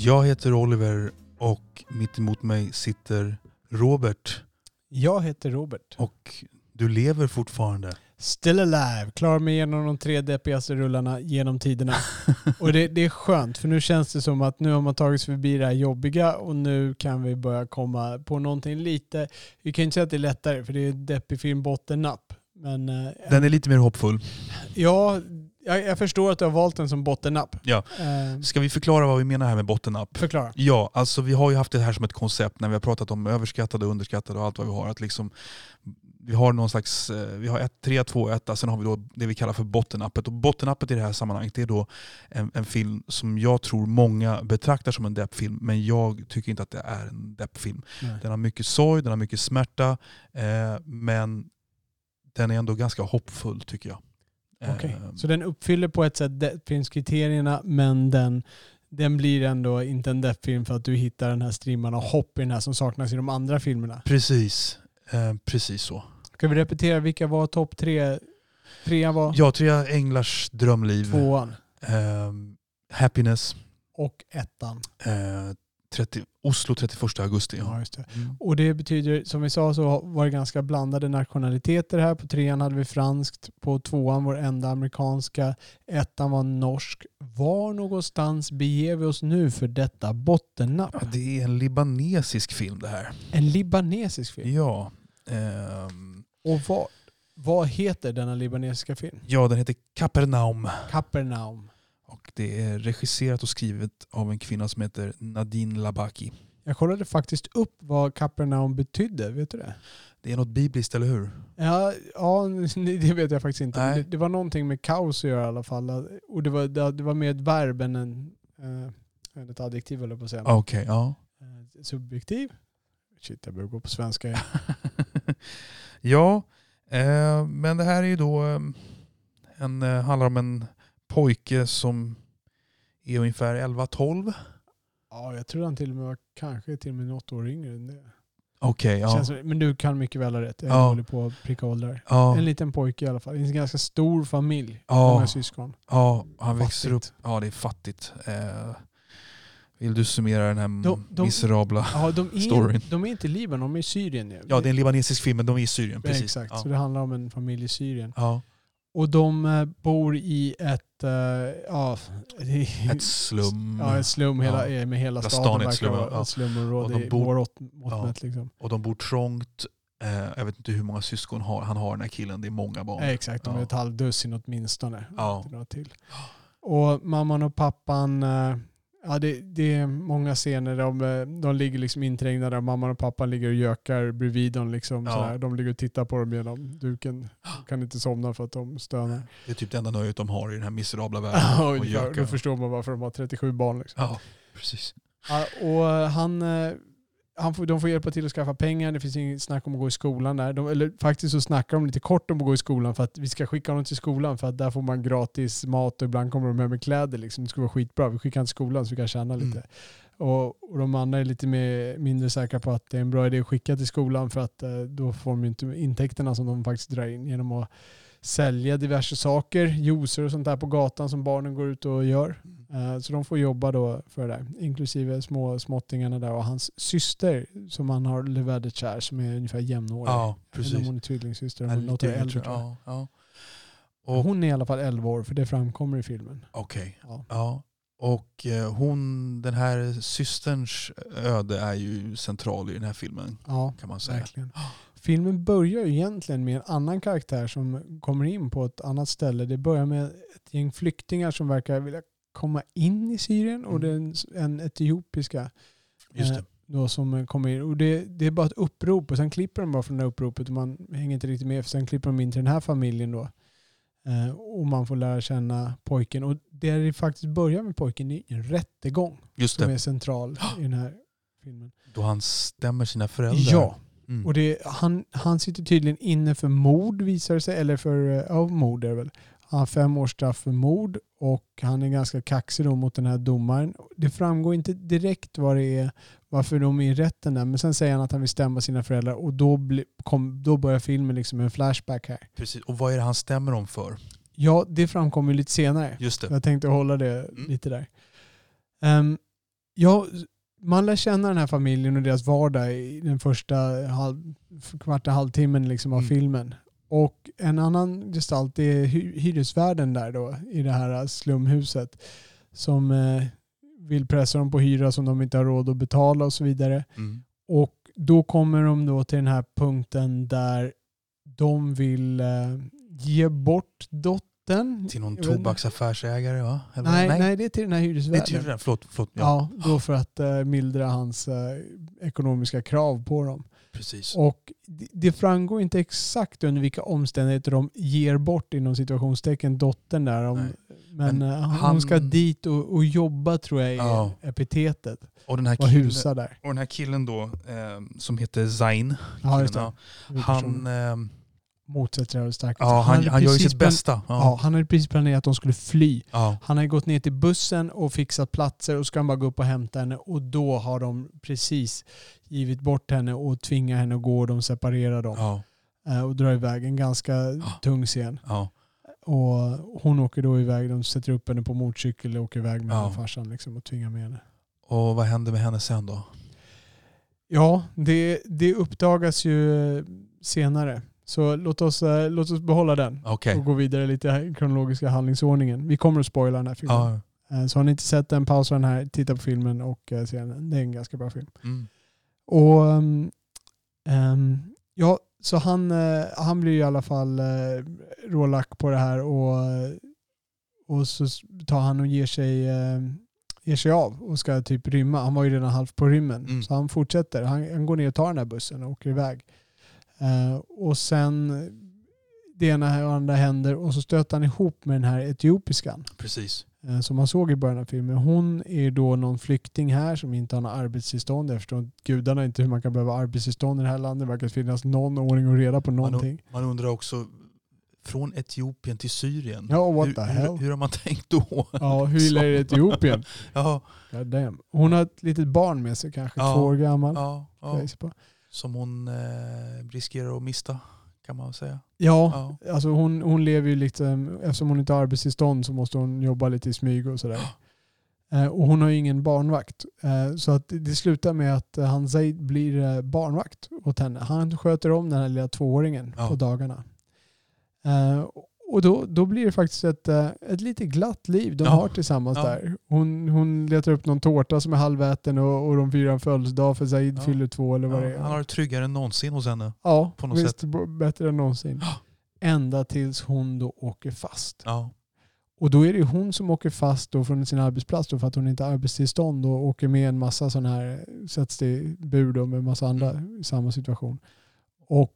Jag heter Oliver och mitt emot mig sitter Robert. Jag heter Robert. Och du lever fortfarande. Still alive. Klarar mig igenom de tre deppigaste rullarna genom tiderna. och det, det, är skönt för nu känns det som att nu har man tagit sig förbi det här jobbiga och nu kan vi börja komma på någonting lite, vi kan inte säga att det är lättare för det är en deppig film botten up. Men, eh, Den är lite mer hoppfull. Ja, jag, jag, förstår att du har valt den som bottennapp. Ja. Uh, Ska vi förklara vad vi menar här med bottennapp? Förklara. Ja, alltså vi har ju haft det här som ett koncept när vi har pratat om överskattade och underskattade och allt vad vi har. Att liksom, vi har någon slags, eh, vi har 3, 2, 1, sen har vi då det vi kallar för bottenappet. Och bottenappet i det här sammanhanget det är då en, en, film som jag tror många betraktar som en deppfilm, men jag tycker inte att det är en deppfilm. Den har mycket sorg, den har mycket smärta, eh, men den är ändå ganska hoppfull tycker jag. Okay. Så den uppfyller på ett sätt deppfilmskriterierna men den, den blir ändå inte en deppfilm för att du hittar den här strimman av hopp i den här som saknas i de andra filmerna. Precis, eh, precis så. Ska vi repetera vilka var topp tre? Trean var? Ja, trea Änglars drömliv. Tvåan? Eh, happiness. Och ettan? Eh, 30, Oslo 31 augusti. Ja. ja just det. Mm. Och det betyder, som vi sa så var det ganska blandade nationaliteter här. På trean hade vi franskt, på tvåan var det enda amerikanska, ettan var norsk. Var någonstans beger vi oss nu för detta bottennapp? Ja, det är en libanesisk film det här. En libanesisk film? Ja. Um... Och vad, vad heter denna libanesiska film? Ja, den heter Kapernaum. Kapernaum. Och det är regisserat och skrivet av en kvinna som heter Nadine Labaki. Jag kollade faktiskt upp vad Kapernaum betydde, vet du det? Det är något bibliskt, eller hur? Ja, ja det vet jag faktiskt inte. Det, det, var någonting med kaos att göra i alla fall. Och det var, det var mer ett verb än en, äh, ett adjektiv, eller på att säga. Okej, okay, ja. Eh, subjektiv? Shit, jag börjar gå på svenska. ja, eh, men det här är ju då en, handlar om en pojke som är ungefär 11-12. Ja, jag tror han till och med var kanske till och med något år yngre än det. Okej, okay, ja. men du kan mycket väl ha rätt. Jag ja. dålig på att pricka åldrar. Ja. En liten pojke i alla fall. En ganska stor familj. Ja. Många syskon. Ja, han fattigt. växer upp. Ja, det är fattigt. Eh, vill du summera den här de, de, miserabla ja, de är, storyn? De är inte i Libanon, de är i Syrien nu. Ja, det är en libanesisk film, men de är i Syrien. Precis. Exakt, ja. så det handlar om en familj i Syrien. Ja. Och de eh, bor i ett, uh, ja, ett slum. Ja, ett slum hela, ja. med hela staden. verkar slum, ja. ett slumområde i vår mått ja. liksom. Och de bor trångt. Eh, jag vet inte hur många syskon har, han har den här killen. Det är många barn. Exakt, de är ett halvdussin åtminstone. Ja. Till. Och mamman och pappan Ja, det, det, är många scener. De, de ligger liksom inträngda där. Mamman och pappan ligger och gökar bredvid dem. Liksom, ja. De ligger och tittar på dem genom duken. De kan inte somna för att de stönar. Det är typ det enda nöjet de har i den här miserabla världen. Ja, och ja, då förstår man varför de har 37 barn. Liksom. Ja, precis. Ja, och han, eh, han får, de får hjälpa till att skaffa pengar. Det finns inget snack om att gå i skolan där. De, eller faktiskt så snackar de lite kort om att gå i skolan för att vi ska skicka dem till skolan för att där får man gratis mat och ibland kommer de hem med kläder. Liksom. Det skulle vara skitbra. Vi skickar dem till skolan så vi kan tjäna lite. Mm. Och, och, de andra är lite mer, mindre säkra på att det är en bra idé att skicka till skolan för att eh, då får de inte intäkterna som de faktiskt drar in genom att sälja diverse saker, juicer och sånt där på gatan som barnen går ut och gör. Uh, så de får jobba då för det, inklusive små småttingarna där och hans syster som han har levädet kär som är ungefär jämnårig. Ja, precis. Hon är tvillingsyster, hon något äldre. Ja, ja. Och, hon är i alla fall 11 år för det framkommer i filmen. Okej. Okay. Ja. ja. Och eh, hon, den här systerns öde är ju central i den här filmen. Ja, kan man säga. verkligen. Filmen börjar egentligen med en annan karaktär som kommer in på ett annat ställe. Det börjar med ett gäng flyktingar som verkar vilja komma in i Syrien och det är en, en etiopiska det. Eh, då som kommer in. Och det, det, är bara ett upprop och sen klipper de bara från det här uppropet och man hänger inte riktigt med. För sen klipper de in till den här familjen då. Eh, och man får lära känna pojken. Och det är faktiskt börjar med pojken i en rättegång Just som det. är central i den här filmen. Då han stämmer sina föräldrar. Ja, Mm. och det, han, han sitter tydligen inne för mord visar det sig, eller för, eh, ja mord är det väl. Han har fem års straff för mord och han är ganska kaxig då mot den här domaren. Det framgår inte direkt vad det är, varför de är i rätten där, men sen säger han att han vill stämma sina föräldrar och då, bli, kom, då börjar filmen liksom med en flashback här. Precis. Och vad är det han stämmer dem för? Ja, det framkommer lite senare. Just det. Jag tänkte hålla det Mm. lite där. Um, ja, man lär känna den här familjen och deras vardag i den första halv, kvarta, halvtimmen liksom av Mm. filmen. Och en annan gestalt är hy- hyresvärden där då i det här slumhuset som eh, vill pressa dem på hyra som de inte har råd att betala och så vidare. Mm. Och då kommer de då till den här punkten där de vill eh, ge bort dottern. Till någon tobaksaffärsägare va? Eller? Nej, nej, det är till den här Nej, hyresvärden. till den. Förlåt. förlåt. Ja. Ja, då för att eh, mildra hans eh, ekonomiska krav på dem. Precis. Och det- det framgår inte exakt under vilka omständigheter de ger bort inom situationstecken dottern där. Om, Nej. men Men eh, han- hon ska dit och, och jobba tror jag är Ja. epitetet. Och den här Och killen, där. och den här killen då, som heter Zain, Ja, Huvudpersonen. han, motsätter det starkt. ja, han, hade han gör ju sitt bästa. Ja, Ja. han hade precis planerat att de skulle fly. Ja. Han har gått ner till bussen och fixat platser och ska han bara gå upp och hämta henne och då har de precis givit bort henne och tvingat henne att gå och de separerar dem Ja. eh, och drar iväg. En ganska tung scen. Ja. Och hon åker då iväg, de sätter upp henne på motorcykel och åker iväg med Ja. farsan liksom, och tvingar med henne. Och vad händer med henne sen då? Ja, det, det uppdagas ju senare. Så låt oss, eh, låt oss behålla den Okej. och gå vidare lite i kroniska handlingsordningen. Vi kommer att spoila den här filmen. Ja. Eh, Så har ni inte sett den, pausa den här, titta på filmen och eh, se den. Det är en ganska bra film. Mm. Och um, ehm, ja, så han, eh, han blir i alla fall rålack på det här och, och så tar han och ger sig, eh, ger sig av och ska typ rymma. Han var ju redan halvt på rymmen. Mm. Så han fortsätter. Han, han går ner och tar den här bussen och åker iväg. Eh, och sen det ena och andra händer och så stöter han ihop med den här etiopiskan Precis. eh, som man såg i början av filmen. Hon är då någon flykting här som inte har något arbetstillstånd. Jag förstår gudarna inte hur man kan behöva arbetstillstånd i det här landet. Det verkar finnas någon ordning och reda på någonting. Man undrar också, från Etiopien till Syrien. Ja, what hur, the hur, hell? hur har man tänkt då? Ja, hur illa är det i Etiopien? Ja. Hon har ett litet barn med sig kanske, Ja, två år gammal. ja, ja. Som hon eh, riskerar att mista, kan man säga. Ja, Ja. alltså hon, hon lever ju liksom, eftersom hon inte har arbetstillstånd så måste hon jobba lite i smyg och sådär. Eh, och hon har ju ingen barnvakt. Eh, så att det, slutar med att eh, han Zaid blir barnvakt åt henne. Han sköter om den här lilla tvååringen Ja. på dagarna. Och då, då blir det faktiskt ett, eh, ett lite glatt liv de Ja. har tillsammans Ja. där. Hon, hon letar upp någon tårta som är halväten och, och de firar en födelsedag för Zaid Ja. fyller två eller vad det är. han har det tryggare än någonsin hos henne. Ja, på något visst. b- Bättre än någonsin. Ända tills hon då åker fast. Ja. Och då är det hon som åker fast då från sin arbetsplats då för att hon inte har arbetstillstånd och åker med en massa sådana här, sätts i bur då med massa andra Mm. i samma situation. Och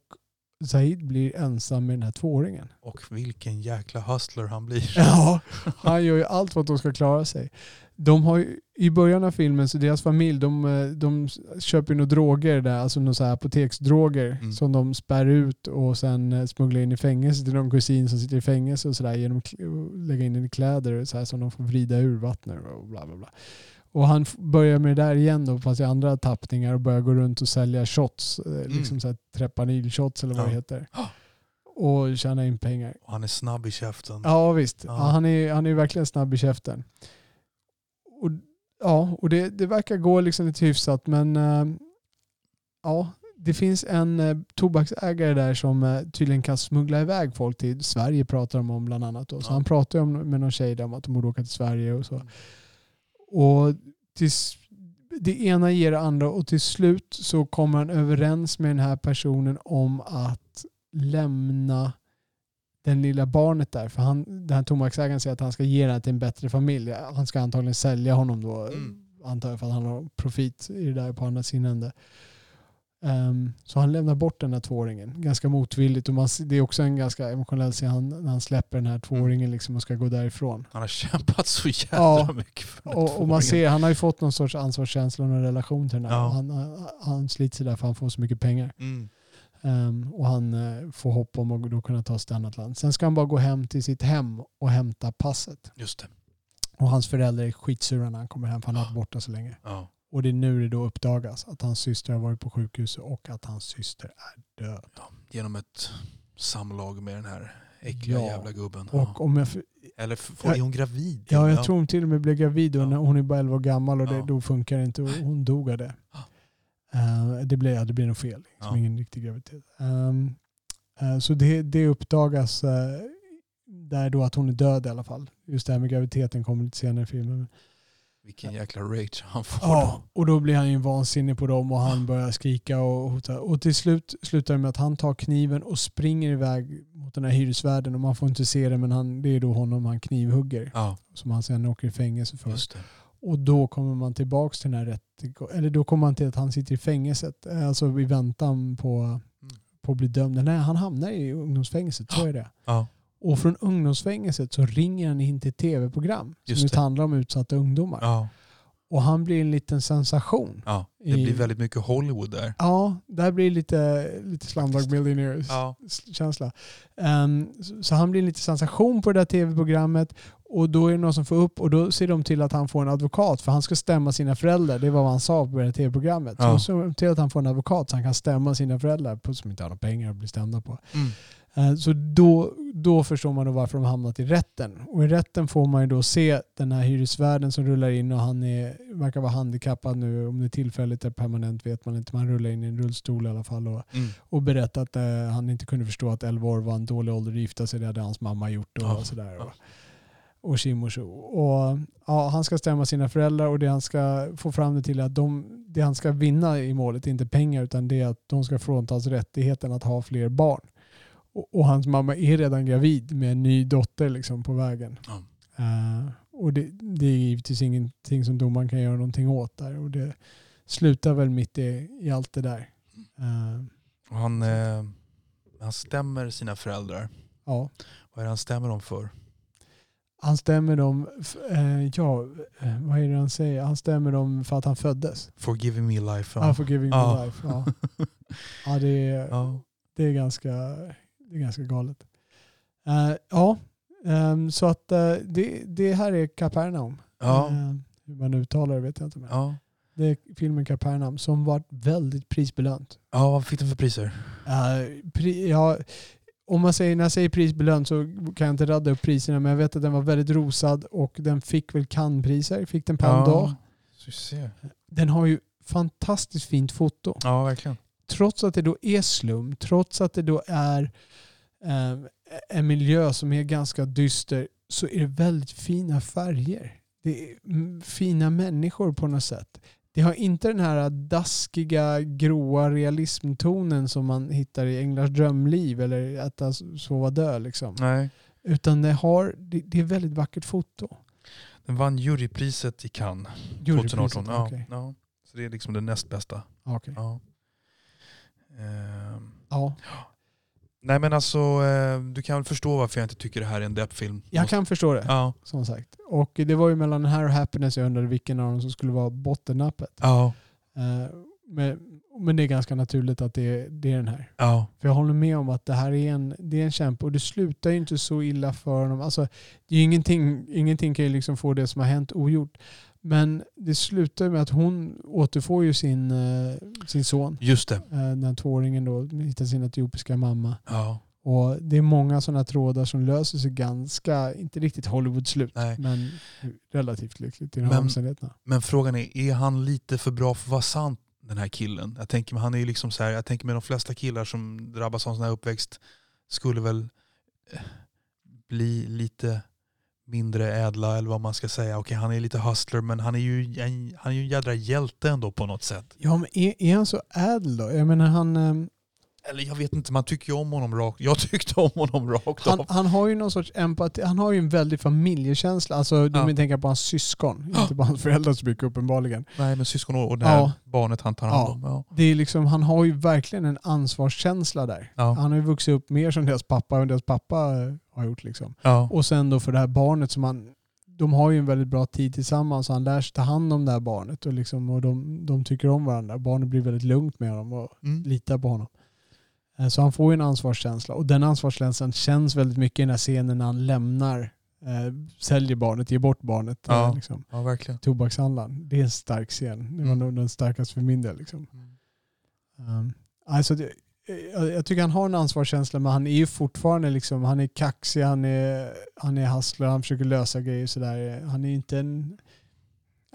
Zaid blir ensam med den här tvååringen. Och vilken jäkla hustler han blir. Ja, han gör ju allt för att de ska klara sig. De har ju, I början av filmen, så deras familj, de, eh, de köper ju några droger där, alltså några så apoteksdroger Mm. som de spär ut och sen eh, smugglar in i fängelse till någon kusin som sitter i fängelse och sådär genom att lägga in i kläder så här, som de får vrida ur vattnet och bla bla bla. Och han börjar med det där igen då, fast i andra tappningar och börjar gå runt och sälja shots, eh, liksom så här trepanil-shots eller vad Ja. det heter. Och tjäna in pengar. Och han är snabb i käften. Ja visst, Ja. ja. han, är, han är verkligen snabb i käften. Och, ja, och det, det verkar gå liksom lite hyfsat men eh, ja, det finns en eh, tobaksägare där som eh, tydligen kan smuggla iväg folk till Sverige pratar de om bland annat. Då. Så Ja. han pratar ju om, med någon tjej där om att de borde åka till Sverige och så. Och tills, det ena ger det andra och till slut så kommer han överens med den här personen om att lämna den lilla barnet där. För han, den här tobaksägaren säger att han ska ge den till en bättre familj. Han ska antagligen sälja honom då, Mm. antar jag, för att han har profit i det där på andra sidan. ände. Ehm, så han lämnar bort den här tvååringen ganska motvilligt. Och man, det är också en ganska emotionell scen han, när han släpper den här tvååringen liksom och ska gå därifrån. Han har kämpat så jävla Ja. mycket för den Och, och man ser, han har ju fått någon sorts ansvarskänsla och relation till den här. Ja. Han, han, sliter sig där för han får så mycket pengar. Mm. Ehm, och han eh, får hopp om att då kunna ta sig till annat land. Sen ska han bara gå hem till sitt hem och hämta passet. Just det. Och hans föräldrar är skitsura när han kommer hem för han har varit borta så länge. Ja. Och det är nu det då uppdagas att hans syster har varit på sjukhus och att hans syster är död. Ja. Genom ett samlag med den här äckliga Ja. jävla gubben. Och ja. om jag, Eller är hon gravid? ja, jag tror hon till och med blev gravid och hon är bara 11 år gammal och det, då funkar det inte och hon dog av det. Eh, det, blev, ja, det blev nog fel, liksom ingen riktig graviditet. Ehm, eh, så det, det uppdagas eh, där då att hon är död i alla fall. Just det här med graviditeten kommer lite senare i filmen. Vilken jäkla rage han får. Ja, och då blir han ju vansinnig på dem och han börjar skrika och hota. Och till slut slutar det med att han tar kniven och springer iväg mot den här hyresvärden och man får inte se det men han, det är då honom han knivhugger Ja, som han sen åker i fängelse för. Och då kommer man tillbaks till den här rättegången, eller då kommer man till att han sitter i fängelset, eh, alltså i väntan på, på att bli dömd. Nej, han hamnar i ungdomsfängelset, så är det. Ja, Och från ungdomsfängelset så ringer han in till tv-program som Just just det. handlar om utsatta ungdomar. ja, Och han blir en liten sensation. ja. Det I- blir väldigt mycket Hollywood där. Ja, där blir lite, lite Slumdog Millionaires Ja. känsla. Ehm, så, så han blir lite sensation på det där tv-programmet och då är det någon som får upp och då ser de till att han får en advokat för han ska stämma sina föräldrar. Det var vad han sa på det här tv-programmet. Ja. Så de ser till att han får en advokat så han kan stämma sina föräldrar på, som inte har några pengar att bli stämda på. Mm. Eh, Så då, då förstår man då varför de hamnat i rätten. Och i rätten får man ju då se den här hyresvärden som rullar in och han är, verkar vara handikappad nu. Om det är tillfälligt eller permanent vet man inte. Man rullar in i en rullstol i alla fall. Och, Mm. och berättar att eh, han inte kunde förstå att 11 år var en dålig ålder att gifta sig. Det hade hans mamma gjort och Ja. sådär. Ja. Och, och tjim och tjo. Och ja, han ska stämma sina föräldrar och det han ska få fram det till är att de, det han ska vinna i målet är inte pengar utan det är att de ska fråntas rättigheten att ha fler barn. Och, och hans mamma är redan gravid med en ny dotter liksom på vägen. Ja. Eh, och det, det är givetvis ingenting som domaren kan göra någonting åt där. Och det slutar väl mitt i, i allt det där. Eh, Och han, eh, han stämmer sina föräldrar. ja. Vad är det han stämmer dem för? Han stämmer dem, eh, ja, eh, vad är det han säger? Han stämmer dem för att han föddes. For giving me life. Ja. For giving me life. Ja, ja, det, är, Ja. det, är ganska, det är ganska galet. Eh, ja, ehm, så att eh, det, det här är Kapernaum. Ja. Eh, hur man uttalar det vet jag inte. Men Ja. Det är filmen Kapernaum som var väldigt prisbelönt. ja, vad fick den för priser? Eh, pri, ja, om man säger, när jag säger prisbelönt så kan jag inte radda upp priserna men jag vet att den var väldigt rosad och den fick väl Cannes-priser. Fick den d'Or. Så vi ser. Den har ju fantastiskt fint foto. Ja, verkligen. Trots att det då är slum, trots att det då är eh, en miljö som är ganska dyster så är det väldigt fina färger. Det är mm, fina människor på något sätt. Det har inte den här daskiga, gråa realismtonen som man hittar i Änglars drömliv eller Äta, sova, dö. Liksom. Nej. Utan det, har, det, det är väldigt vackert foto. Den vann jurypriset i Cannes Jurypriset, 2018. Ja, ja. Så det är liksom det näst bästa. Okej. Ja. Ehm. Ja. Nej men alltså, eh, du kan väl förstå varför jag inte tycker det här är en deppfilm. Jag kan förstå det. Ja. Som sagt. Och det var ju mellan den här och Happiness jag undrade vilken av dem som skulle vara bottennappet. Ja. Eh, men, men det är ganska naturligt att det, är- det är den här. Ja. För jag håller med om att det här är en, det är en kämpe och det slutar ju inte så illa för honom. Alltså, det är ingenting, ingenting kan ju liksom få det som har hänt ogjort. Men det slutar med att hon återfår ju sin, eh, sin son. Just det. Eh, den tvååringen då hittar sin etiopiska mamma. Ja. Och det är många sådana trådar som löser sig ganska, inte riktigt Hollywood-slut, men relativt lyckligt i de här omständigheterna. Men frågan är, är han lite för bra för att vara sant den här killen? Jag tänker, han är ju liksom så här, jag tänker med de flesta killar som drabbas av en sån här uppväxt skulle väl eh, bli lite mindre ädla eller vad man ska säga. Okej, han är lite hustler men han är ju en, han är ju en jädra hjälte ändå på något sätt. Ja, men är, är han så ädel då? Jag menar han, eh, Eller jag vet inte, man tycker ju om honom rakt. Jag tyckte om honom rakt Han, av. han har ju någon sorts empati, han har ju en väldig familjekänsla. Alltså, du Ja. vill tänka på hans syskon, inte på hans föräldrar så mycket uppenbarligen. Nej men syskon och det här Ja. barnet han tar hand om. Ja. Det är liksom, han har ju verkligen en ansvarskänsla där. Han har ju vuxit upp mer som deras pappa än deras pappa eh, har gjort. Liksom. Ja. Och sen då för det här barnet som han, de har ju en väldigt bra tid tillsammans och han lär sig ta hand om det här barnet och, liksom, och de, de tycker om varandra. Barnet blir väldigt lugnt med honom och Mm. litar på honom. Eh, Så han får ju en ansvarskänsla och den ansvarskänslan känns väldigt mycket i den här scenen när han lämnar, eh, säljer barnet, ger bort barnet Ja. eh, liksom, ja, verkligen. tobakshandlaren. Det är en stark scen. Det var Mm. nog den starkaste för min del. Liksom. Um, alltså det, jag, tycker han har en ansvarskänsla men han är ju fortfarande liksom, han är kaxig, han är, han är hustler, han försöker lösa grejer sådär. Han är inte en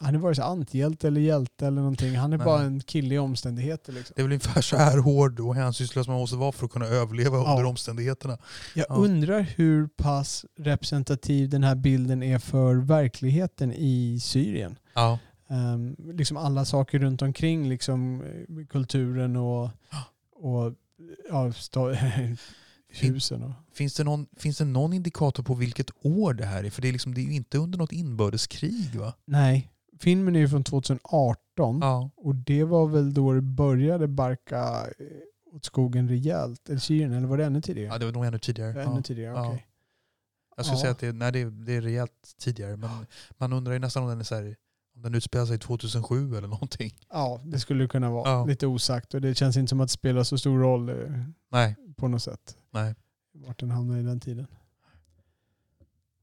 han är vare sig antihjälte eller hjälte eller någonting. Han är Nej. bara en kille i omständigheter. Liksom. Det är väl ungefär så här hård och hänsynslös man måste vara för att kunna överleva Ja. under omständigheterna. Jag Ja. undrar hur pass representativ den här bilden är för verkligheten i Syrien. Ja. Um, liksom alla saker runt omkring, liksom, eh, kulturen och, och ja, sta- husen. Och, Finns, det någon, finns det någon indikator på vilket år det här är? För det är, liksom, det är ju inte under något inbördeskrig va? nej, filmen är ju från 2018 Ja. och det var väl då det började barka eh, åt skogen rejält. Eller Syrien, eller var det ännu tidigare? ja, det var nog ännu tidigare. Ännu Ja. tidigare, Ja. okej. Jag skulle Ja. säga att det, nej, det, är, det är rejält tidigare. Men man undrar ju nästan om den, är så här, om den utspelar sig 2007 eller någonting. Ja, det skulle kunna vara. Ja. Lite osagt och det känns inte som att det spelar så stor roll eh, Nej. på något sätt. nej. Vart den hamnar i den tiden.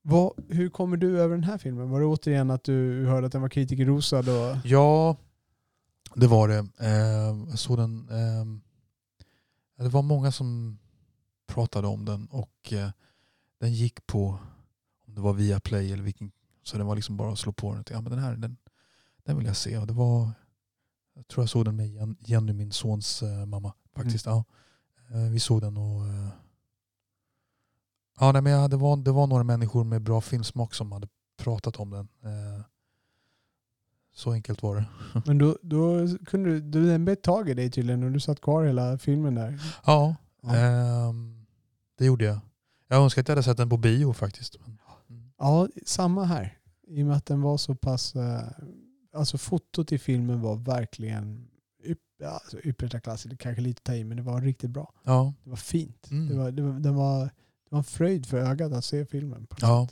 Vad, hur kommer du över den här filmen? Var det återigen att du hörde att den var kritikerrosad? Och, Ja, det var det. Eh, jag såg den. Eh, det var många som pratade om den och eh, den gick på, om det var via play eller vilken, så det var liksom bara att slå på den. Ja, men den här den, den vill jag se. Och det var, jag tror jag såg den med Jen- Jenny, min sons eh, mamma. Faktiskt. Ja. Eh, vi såg den och eh, ja, nej, men jag, det, var, det var några människor med bra filmsmak som hade pratat om den. Eh, så enkelt var det. men då, då kunde du, du, den bet tag i dig tydligen och du satt kvar hela filmen där. Ja, Ja. Ehm, det gjorde jag. Jag önskar att jag hade sett den på bio faktiskt. Mm. Ja, samma här. I och med att den var så pass... eh, Alltså fotot i filmen var verkligen alltså yppersta. Det kanske lite ta i, men det var riktigt bra. Ja, Det var fint. Mm. Det, var, det, var, den var, det var en fröjd för ögat att se filmen. Ja.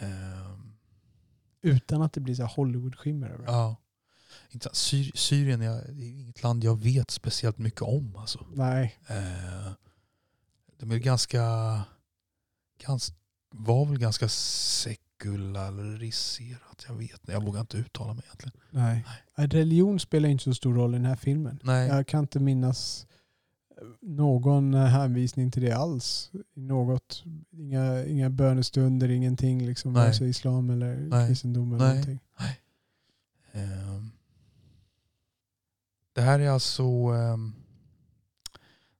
Ehm, Utan att det blir så Hollywood-skimmer över det. ja. Syr, Syrien är, det är inget land jag vet speciellt mycket om. Alltså. Nej. Eh, de är ganska, ganska, var väl ganska sekulariserat. Jag vet jag vågar inte uttala mig egentligen. Nej. Religion spelar inte så stor roll i den här filmen. Nej. Jag kan inte minnas någon hänvisning till det alls. Något, inga, inga bönestunder, ingenting. Liksom, Nej. vare sig islam eller Nej. kristendom. Eller Nej. någonting. Ehm, det här är alltså ehm,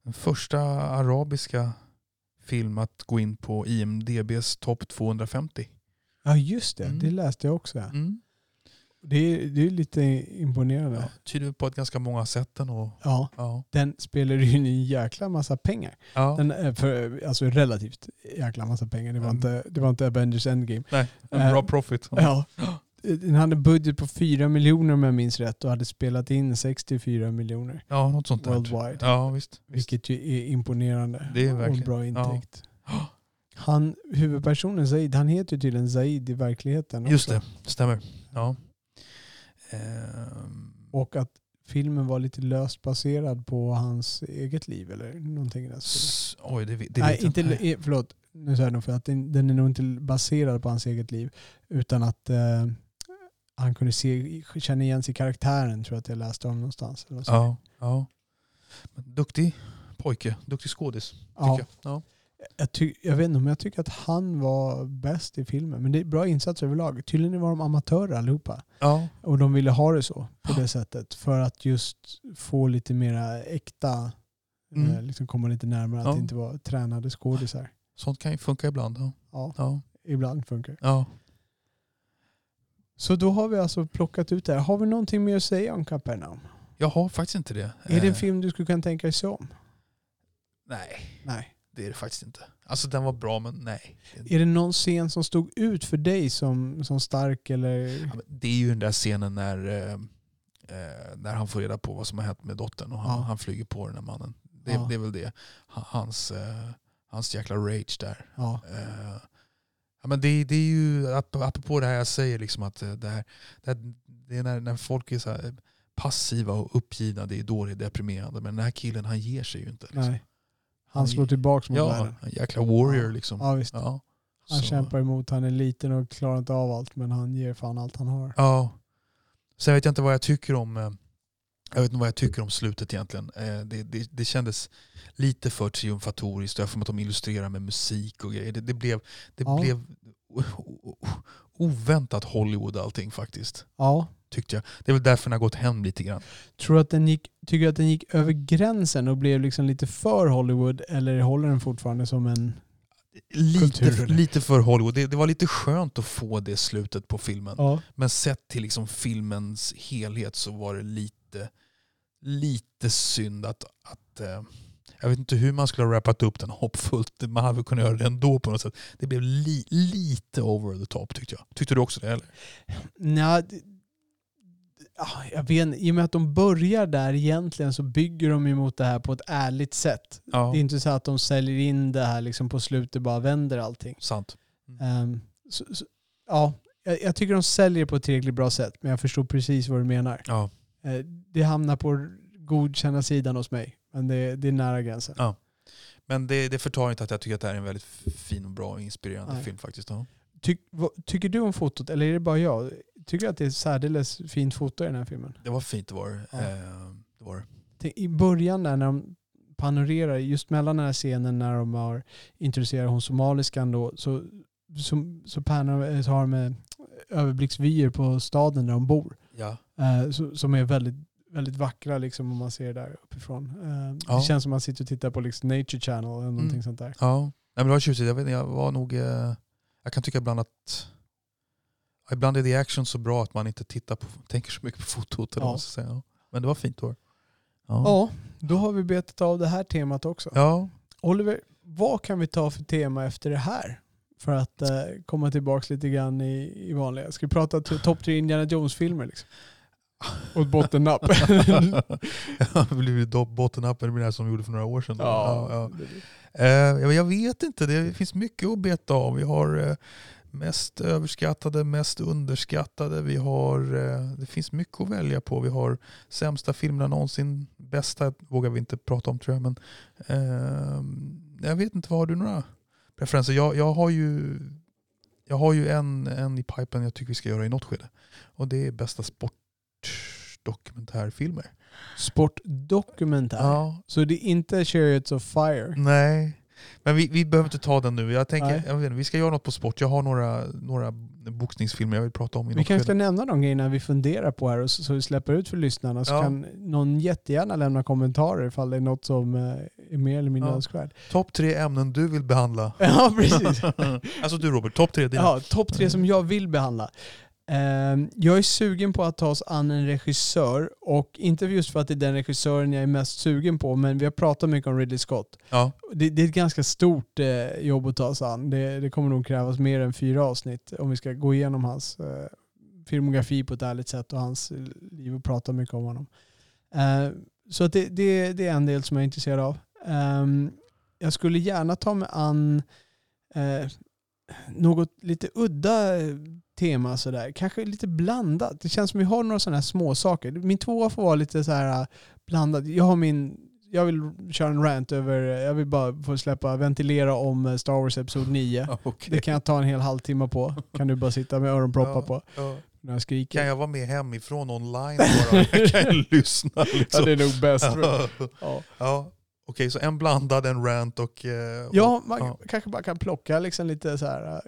den första arabiska film att gå in på IMDBs topp 250. Ja just det, Mm. det läste jag också. Ja. Mm. Det, är, det är lite imponerande. Ja, Ja. tyder på att ganska många sett den. Och, ja. Den spelar ju in en jäkla massa pengar. Ja. Den är för, alltså relativt jäkla massa pengar. Det var, Mm. inte, det var inte Avengers Endgame. Nej, en Eh, bra profit. Ja. Den hade en budget på 4 miljoner om jag minns rätt och hade spelat in 64 miljoner Ja, något sånt där. worldwide. Ja, visst. visst. Vilket ju är imponerande. Det är och verkligen- bra ja. Han, huvudpersonen Zaid, han heter ju tydligen Zaid i verkligheten Just också. det, stämmer. Ja. Ehm, Och att filmen var lite löst baserad på hans eget liv eller någonting stilen. s- oj, det, det Nej, inte, inte. eh, förlåt. Nu säger jag för att den, den är nog inte baserad på hans eget liv. Utan att eh, han kunde se, känna igen sig i karaktären tror jag att jag läste om någonstans. Eller så. Ja, ja. Duktig pojke, duktig skådis. Tycker Ja. jag. Ja. Jag, ty, jag vet inte om jag tycker att han var bäst i filmen. Men det är bra insats överlag. Tydligen var de amatörer allihopa. Ja. Och de ville ha det så, på det sättet. För att just få lite mera äkta, Mm. eh, liksom komma lite närmare. Att Ja. det inte var tränade skådisar. Sånt kan ju funka ibland. Ja. Ja, Ja. ibland funkar Ja. Så då har vi alltså plockat ut det här. Har vi någonting mer att säga om Kapernaum? Jag har faktiskt inte det. Är det en Eh, film du skulle kunna tänka dig se om? Nej, Nej. Det är det faktiskt inte. Alltså den var bra men nej. Är det någon scen som stod ut för dig som, som stark eller? Ja, det är ju den där scenen när, eh, eh, när han får reda på vad som har hänt med dottern och han, Ja. han flyger på den här mannen. Det, Ja. det är väl det. Ha- Hans, eh, hans jäkla rage där. Ja. Eh, ja, men det, det är ju, ap- apropå det här jag säger, liksom att eh, det, här, det, här, det är när, när folk är så här passiva och uppgivna, det är då det är deprimerande. Men den här killen han ger sig ju inte. Liksom. Nej. Han slår tillbaka mot Ja, världen. en jäkla warrior Ja. liksom. Ja, visst. Ja. Han Så- kämpar emot, han är liten och klarar inte av allt men han ger fan allt han har. Ja. Sen vet jag inte vad jag tycker om eh, jag vet inte vad jag tycker om slutet egentligen. Eh, Det, det, det kändes lite för triumfatoriskt. Jag för att de illustrerar med musik och grejer. Det, det blev, det Ja. blev oväntat Hollywood allting faktiskt. Ja. Tyckte jag. Det är väl därför den har gått hem lite grann. Tror att den gick, tycker du att den gick över gränsen och blev liksom lite för Hollywood eller håller den fortfarande som en... Lite, Kultur, lite för Hollywood. Det, det var lite skönt att få det slutet på filmen. Ja. Men sett till liksom filmens helhet så var det lite, lite synd att... att eh, jag vet inte hur man skulle ha rappat upp den hoppfullt. Man hade väl kunnat göra det ändå på något sätt. Det blev li, lite over the top tyckte jag. Tyckte du också det? Eller? Ja, jag vet. I och med att de börjar där egentligen så bygger de ju mot det här på ett ärligt sätt. Ja, Det är inte så att de säljer in det här liksom på slutet bara vänder allting. sant. Ehm, så, så, ja, jag, jag tycker de säljer på ett tillräckligt bra sätt men jag förstår precis vad du menar. Ja. Eh, det hamnar på godkänna sidan hos mig. Men det, det är nära gränsen. Ja. Men det, det förtar inte att jag tycker att det här är en väldigt fin och bra och inspirerande Nej. film faktiskt. Ty, vad, tycker du om fotot eller är det bara jag? Tycker att det är särdeles fint foto i den här filmen? Det var fint det var. Ja. Eh, det. Var I början där när de panorerar, just mellan den här scenen när de har introducerat hon somaliskan då, så, så, så, panar, så har de eh, överblicksvyer på staden där de bor. Ja. Eh, så, som är väldigt, väldigt vackra liksom, om man ser det där uppifrån. Eh, Ja. Det känns som att man sitter och tittar på liksom, Nature Channel eller någonting Mm. sånt där. Ja, Nej, men det var tjusigt. Jag, vet, jag var nog... Eh, jag kan tycka ibland att... Ibland är the action så bra att man inte tittar på, tänker så mycket på fotot. Eller Ja. säga. Ja. Men det var fint då. Ja. Ja, då har vi betat av det här temat också. ja. Oliver, vad kan vi ta för tema efter det här? För att eh, komma tillbaka lite grann i, i vanliga. Ska vi prata topp tre Indiana Jones-filmer? Liksom? Och bottennapp. Ja, det blir ju bottennappen, det blir det här som vi gjorde för några år sedan. Ja, ja. blir- Eh, jag jag vet inte, det finns mycket att beta av. Vi har eh, mest överskattade, mest underskattade. Vi har, eh, det finns mycket att välja på. Vi har sämsta filmerna någonsin. Bästa vågar vi inte prata om tror jag. Men, eh, jag vet inte, vad har du några preferenser? Jag, jag har ju, jag har ju en, en i pipen jag tycker vi ska göra i något skede. Och det är bästa sportdokumentärfilmer. Sportdokumentär. Ja, Så det är inte Chariots of Fire. Nej, men vi, vi behöver inte ta den nu. Jag tänker, jag vet inte, vi ska göra något på sport. Jag har några, några boxningsfilmer jag vill prata om i Vi kanske ska nämna de grejerna vi funderar på här och så, så vi släpper ut för lyssnarna. Så Ja. kan någon jättegärna lämna kommentarer ifall det är något som eh, är mer eller mindre Ja. önskvärt. Topp tre ämnen du vill behandla. Ja, precis. alltså du Robert, topp tre dina. Ja, topp tre som jag vill behandla. Ehm, jag är sugen på att ta oss an en regissör och inte just för att det är den regissören jag är mest sugen på men vi har pratat mycket om Ridley Scott. Ja. Det, det är ett ganska stort eh, jobb att ta sig an. Det, det kommer nog krävas mer än fyra avsnitt om vi ska gå igenom hans eh, filmografi på ett ärligt sätt och hans liv och prata mycket om honom. Eh, så det, det, det är en del som jag är intresserad av. Ehm, jag skulle gärna ta mig an eh, något lite udda tema sådär. Kanske lite blandat. Det känns som vi har några sådana här små saker. Min tvåa får vara lite så här eh, blandad. Jag har min jag vill köra en rant över, jag vill bara få släppa, ventilera om eh, Star Wars Episod 9. Ja, okej. Det kan jag ta en hel halvtimme på. Kan du bara sitta med öronproppar Ja, på ja. när jag skriker. Kan jag vara med hemifrån online bara? Jag kan lyssna Ja, liksom. det är nog bäst. Ja. Ja, Ja. Okej, så en blandad, en rant och... eh, och- ja man ja. kanske bara kan plocka liksom lite så här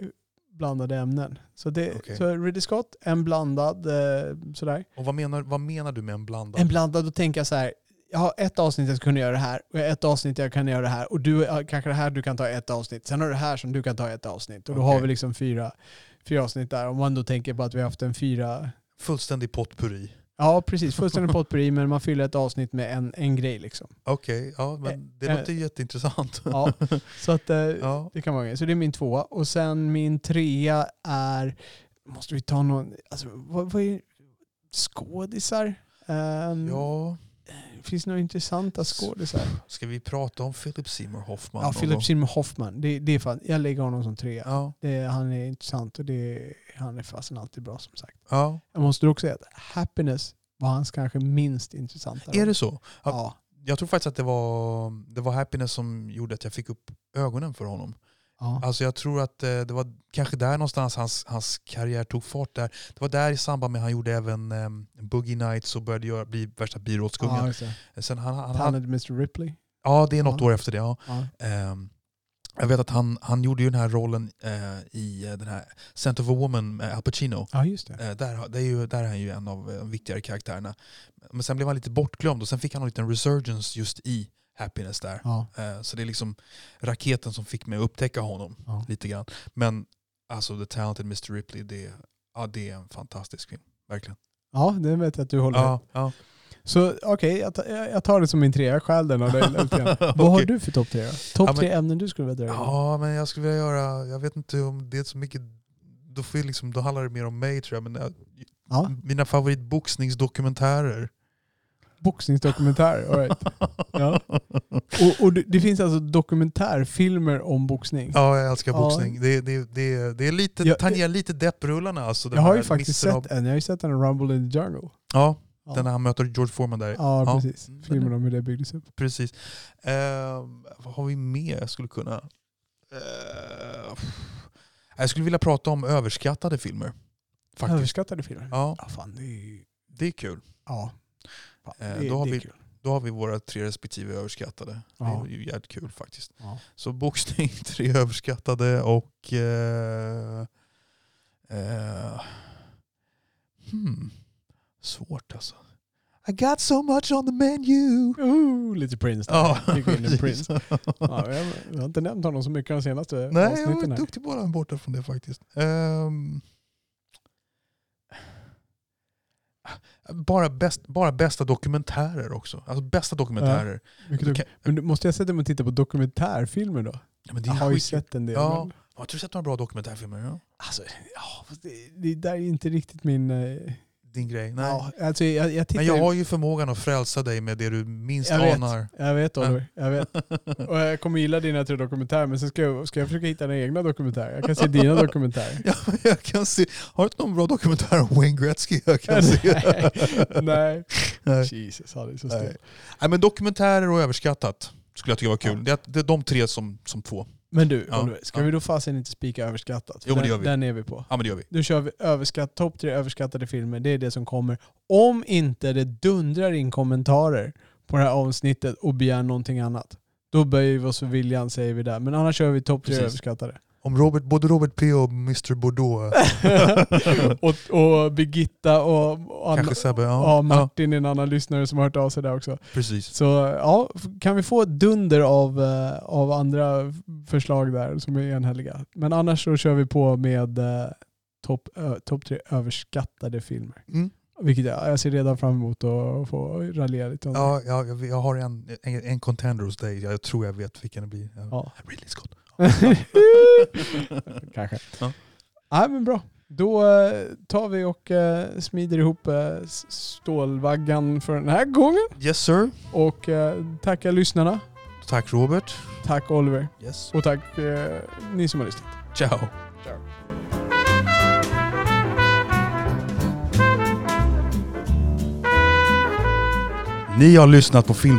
blandade ämnen. Så, det, Okej. så Ridley Scott, en blandad eh, sådär. Och vad menar, vad menar du med en blandad? En blandad, då tänker jag så här. Jag har ett avsnitt jag ska kunna göra det här och ett avsnitt jag kan göra det här och du kanske det här du kan ta ett avsnitt. Sen har du det här som du kan ta ett avsnitt och då har vi liksom fyra, fyra avsnitt där. Om man då tänker på att vi har haft en fyra Fullständig potpurri. Ja, precis. Fullständig potpurri, men man fyller ett avsnitt med en, en grej liksom. Okej, ja, men det Eh, låter ju jätteintressant. Ja, så att eh, Ja. det kan vara en. Så det är min tvåa. Och sen min trea är, måste vi ta någon, alltså vad, vad är skådisar? Um, ja, Finns det några intressanta skådisar? ska vi prata om Philip Seymour Hoffman? Ja, Philip? Seymour Hoffman. Det, det är fan, jag lägger honom som trea. Ja, Det, han är intressant och det, han är fasen alltid bra som sagt. ja. Jag måste också säga att Happiness var hans kanske minst intressanta Är det så? Ja. Jag tror faktiskt att det var, det var Happiness som gjorde att jag fick upp ögonen för honom. Ja. Alltså jag tror att eh, det var kanske där någonstans hans, hans karriär tog fart. där. Det var där i samband med att han gjorde även um, Boogie Nights och började göra, bli värsta Ja, birollskungen. det. Sen han, han, han, Mr Ripley. ja, det är något Ja. år efter det. Ja. Ja. Ehm, jag vet att han, han gjorde ju den här rollen eh, i eh, den här Scent of a Woman med Al Pacino. ja, just det. Eh, där, det är ju, där är han ju en av de viktigare karaktärerna. Men sen blev han lite bortglömd och sen fick han en liten resurgence just i Happiness där. Ja. Eh, så det är liksom raketen som fick mig att upptäcka honom Ja. lite grann. Men alltså The Talented Mr Ripley, det, ja, det är en fantastisk film. Verkligen. ja, det vet jag att du håller. Ja, ja. Så okej, jag, tar- jag jag tar det som min trea. Jag stjäl den av dig grann. Vad har du för topp tre? Topp Ja, tre ämnen du skulle vilja dra ja, men jag skulle vilja göra, jag vet inte om det är så mycket, då, får jag liksom, då handlar det mer om mig tror jag. Men jag, Ja. mina favoritboxningsdokumentärer. Boxningsdokumentär, right. ja. Och, och det, det finns alltså dokumentärfilmer om boxning? Ja, jag älskar Ja. boxning. Det, det, det, det är lite, Jag- tangerar lite depprullarna. Alltså, jag har ju faktiskt sett en. Jag har ju sett den i Rumble in the Jungle. Ja, Ja, den när han möter George Foreman där. ja Ja. precis. Mm, Filmen om hur det byggdes upp. Precis. Eh, vad har vi mer jag skulle kunna... Eh, jag skulle vilja prata om överskattade filmer. Faktiskt. Överskattade filmer? Ja, Ja, fan det är det är kul. Ja. Fan, Eh, det, då har vi-. Då har vi våra tre respektive överskattade. Ja. Det är ju jävligt kul faktiskt. Ja. Så boxning, tre överskattade och... Eh, eh, hmm, svårt alltså. I got so much on the menu. Ooh, lite Prince där. Ja. Prince. Ja, jag, jag har inte nämnt honom så mycket de senaste Nej, jag avsnitten. var här. duktig bara borta från det faktiskt. Ehm, bara, bäst, bara bästa dokumentärer också. Alltså bästa dokumentärer. Mycket Du kan- Men måste jag sätta mig och titta på dokumentärfilmer då? Ja, Jag har ju sett en del. Ja. Men, Har du sett några bra dokumentärfilmer? Ja? alltså, ja, det, det där är inte riktigt min... eh, Din grej? Nej. Ja, alltså, jag, jag tittar men jag har ju förmågan att frälsa dig med det du minst Jag vet. anar. Jag vet. Oliver, jag vet. Och jag kommer gilla dina tre dokumentärer, men sen ska jag, ska jag försöka hitta dina egna dokumentärer. Jag kan se dina dokumentärer. Ja, jag kan se. Har du inte någon bra dokumentär om Wayne Gretzky jag kan se? Nej. Nej. Nej. Jesus, han är så Nej. stel. Nej, men dokumentärer och överskattat skulle jag tycka var kul. Ja. Det, är, det är de tre som, som två. Men du, Ja. Oliver, ska Ja. vi då fasen inte spika överskattat? Jo, men det gör vi. Den är vi på. Ja men det gör vi. Nu kör vi överskatt, topp tre överskattade filmer. Det är det som kommer. Om inte det dundrar in kommentarer på det här avsnittet och begär någonting annat. Då böjer vi oss för viljan säger vi där. Men annars kör vi topp tre överskattade. Om Robert, både Robert P och Mr Bordeaux. och, och Birgitta och, och, Anna, Sebbe. ja, Ja, ja, Martin är en annan lyssnare som har hört av sig där också. precis. Så ja, kan vi få ett dunder av, eh, av andra förslag där som är enhälliga. Men annars så kör vi på med eh, topp topp tre överskattade filmer. Mm. Vilket jag, jag ser redan fram emot att få raljera lite om. Ja, ja, jag, jag har en, en, en contender hos dig. Jag tror jag vet vilken det blir. Ja. Ja. Ridley Scott. Kanske. Ja. Nej men bra. Då eh, tar vi och eh, smider ihop eh, stålvaggan för den här gången. Yes sir. Och tackar lyssnarna. Tack Robert. Tack Oliver. Yes. Och tack ni som har lyssnat. Ciao. Ni har lyssnat på Film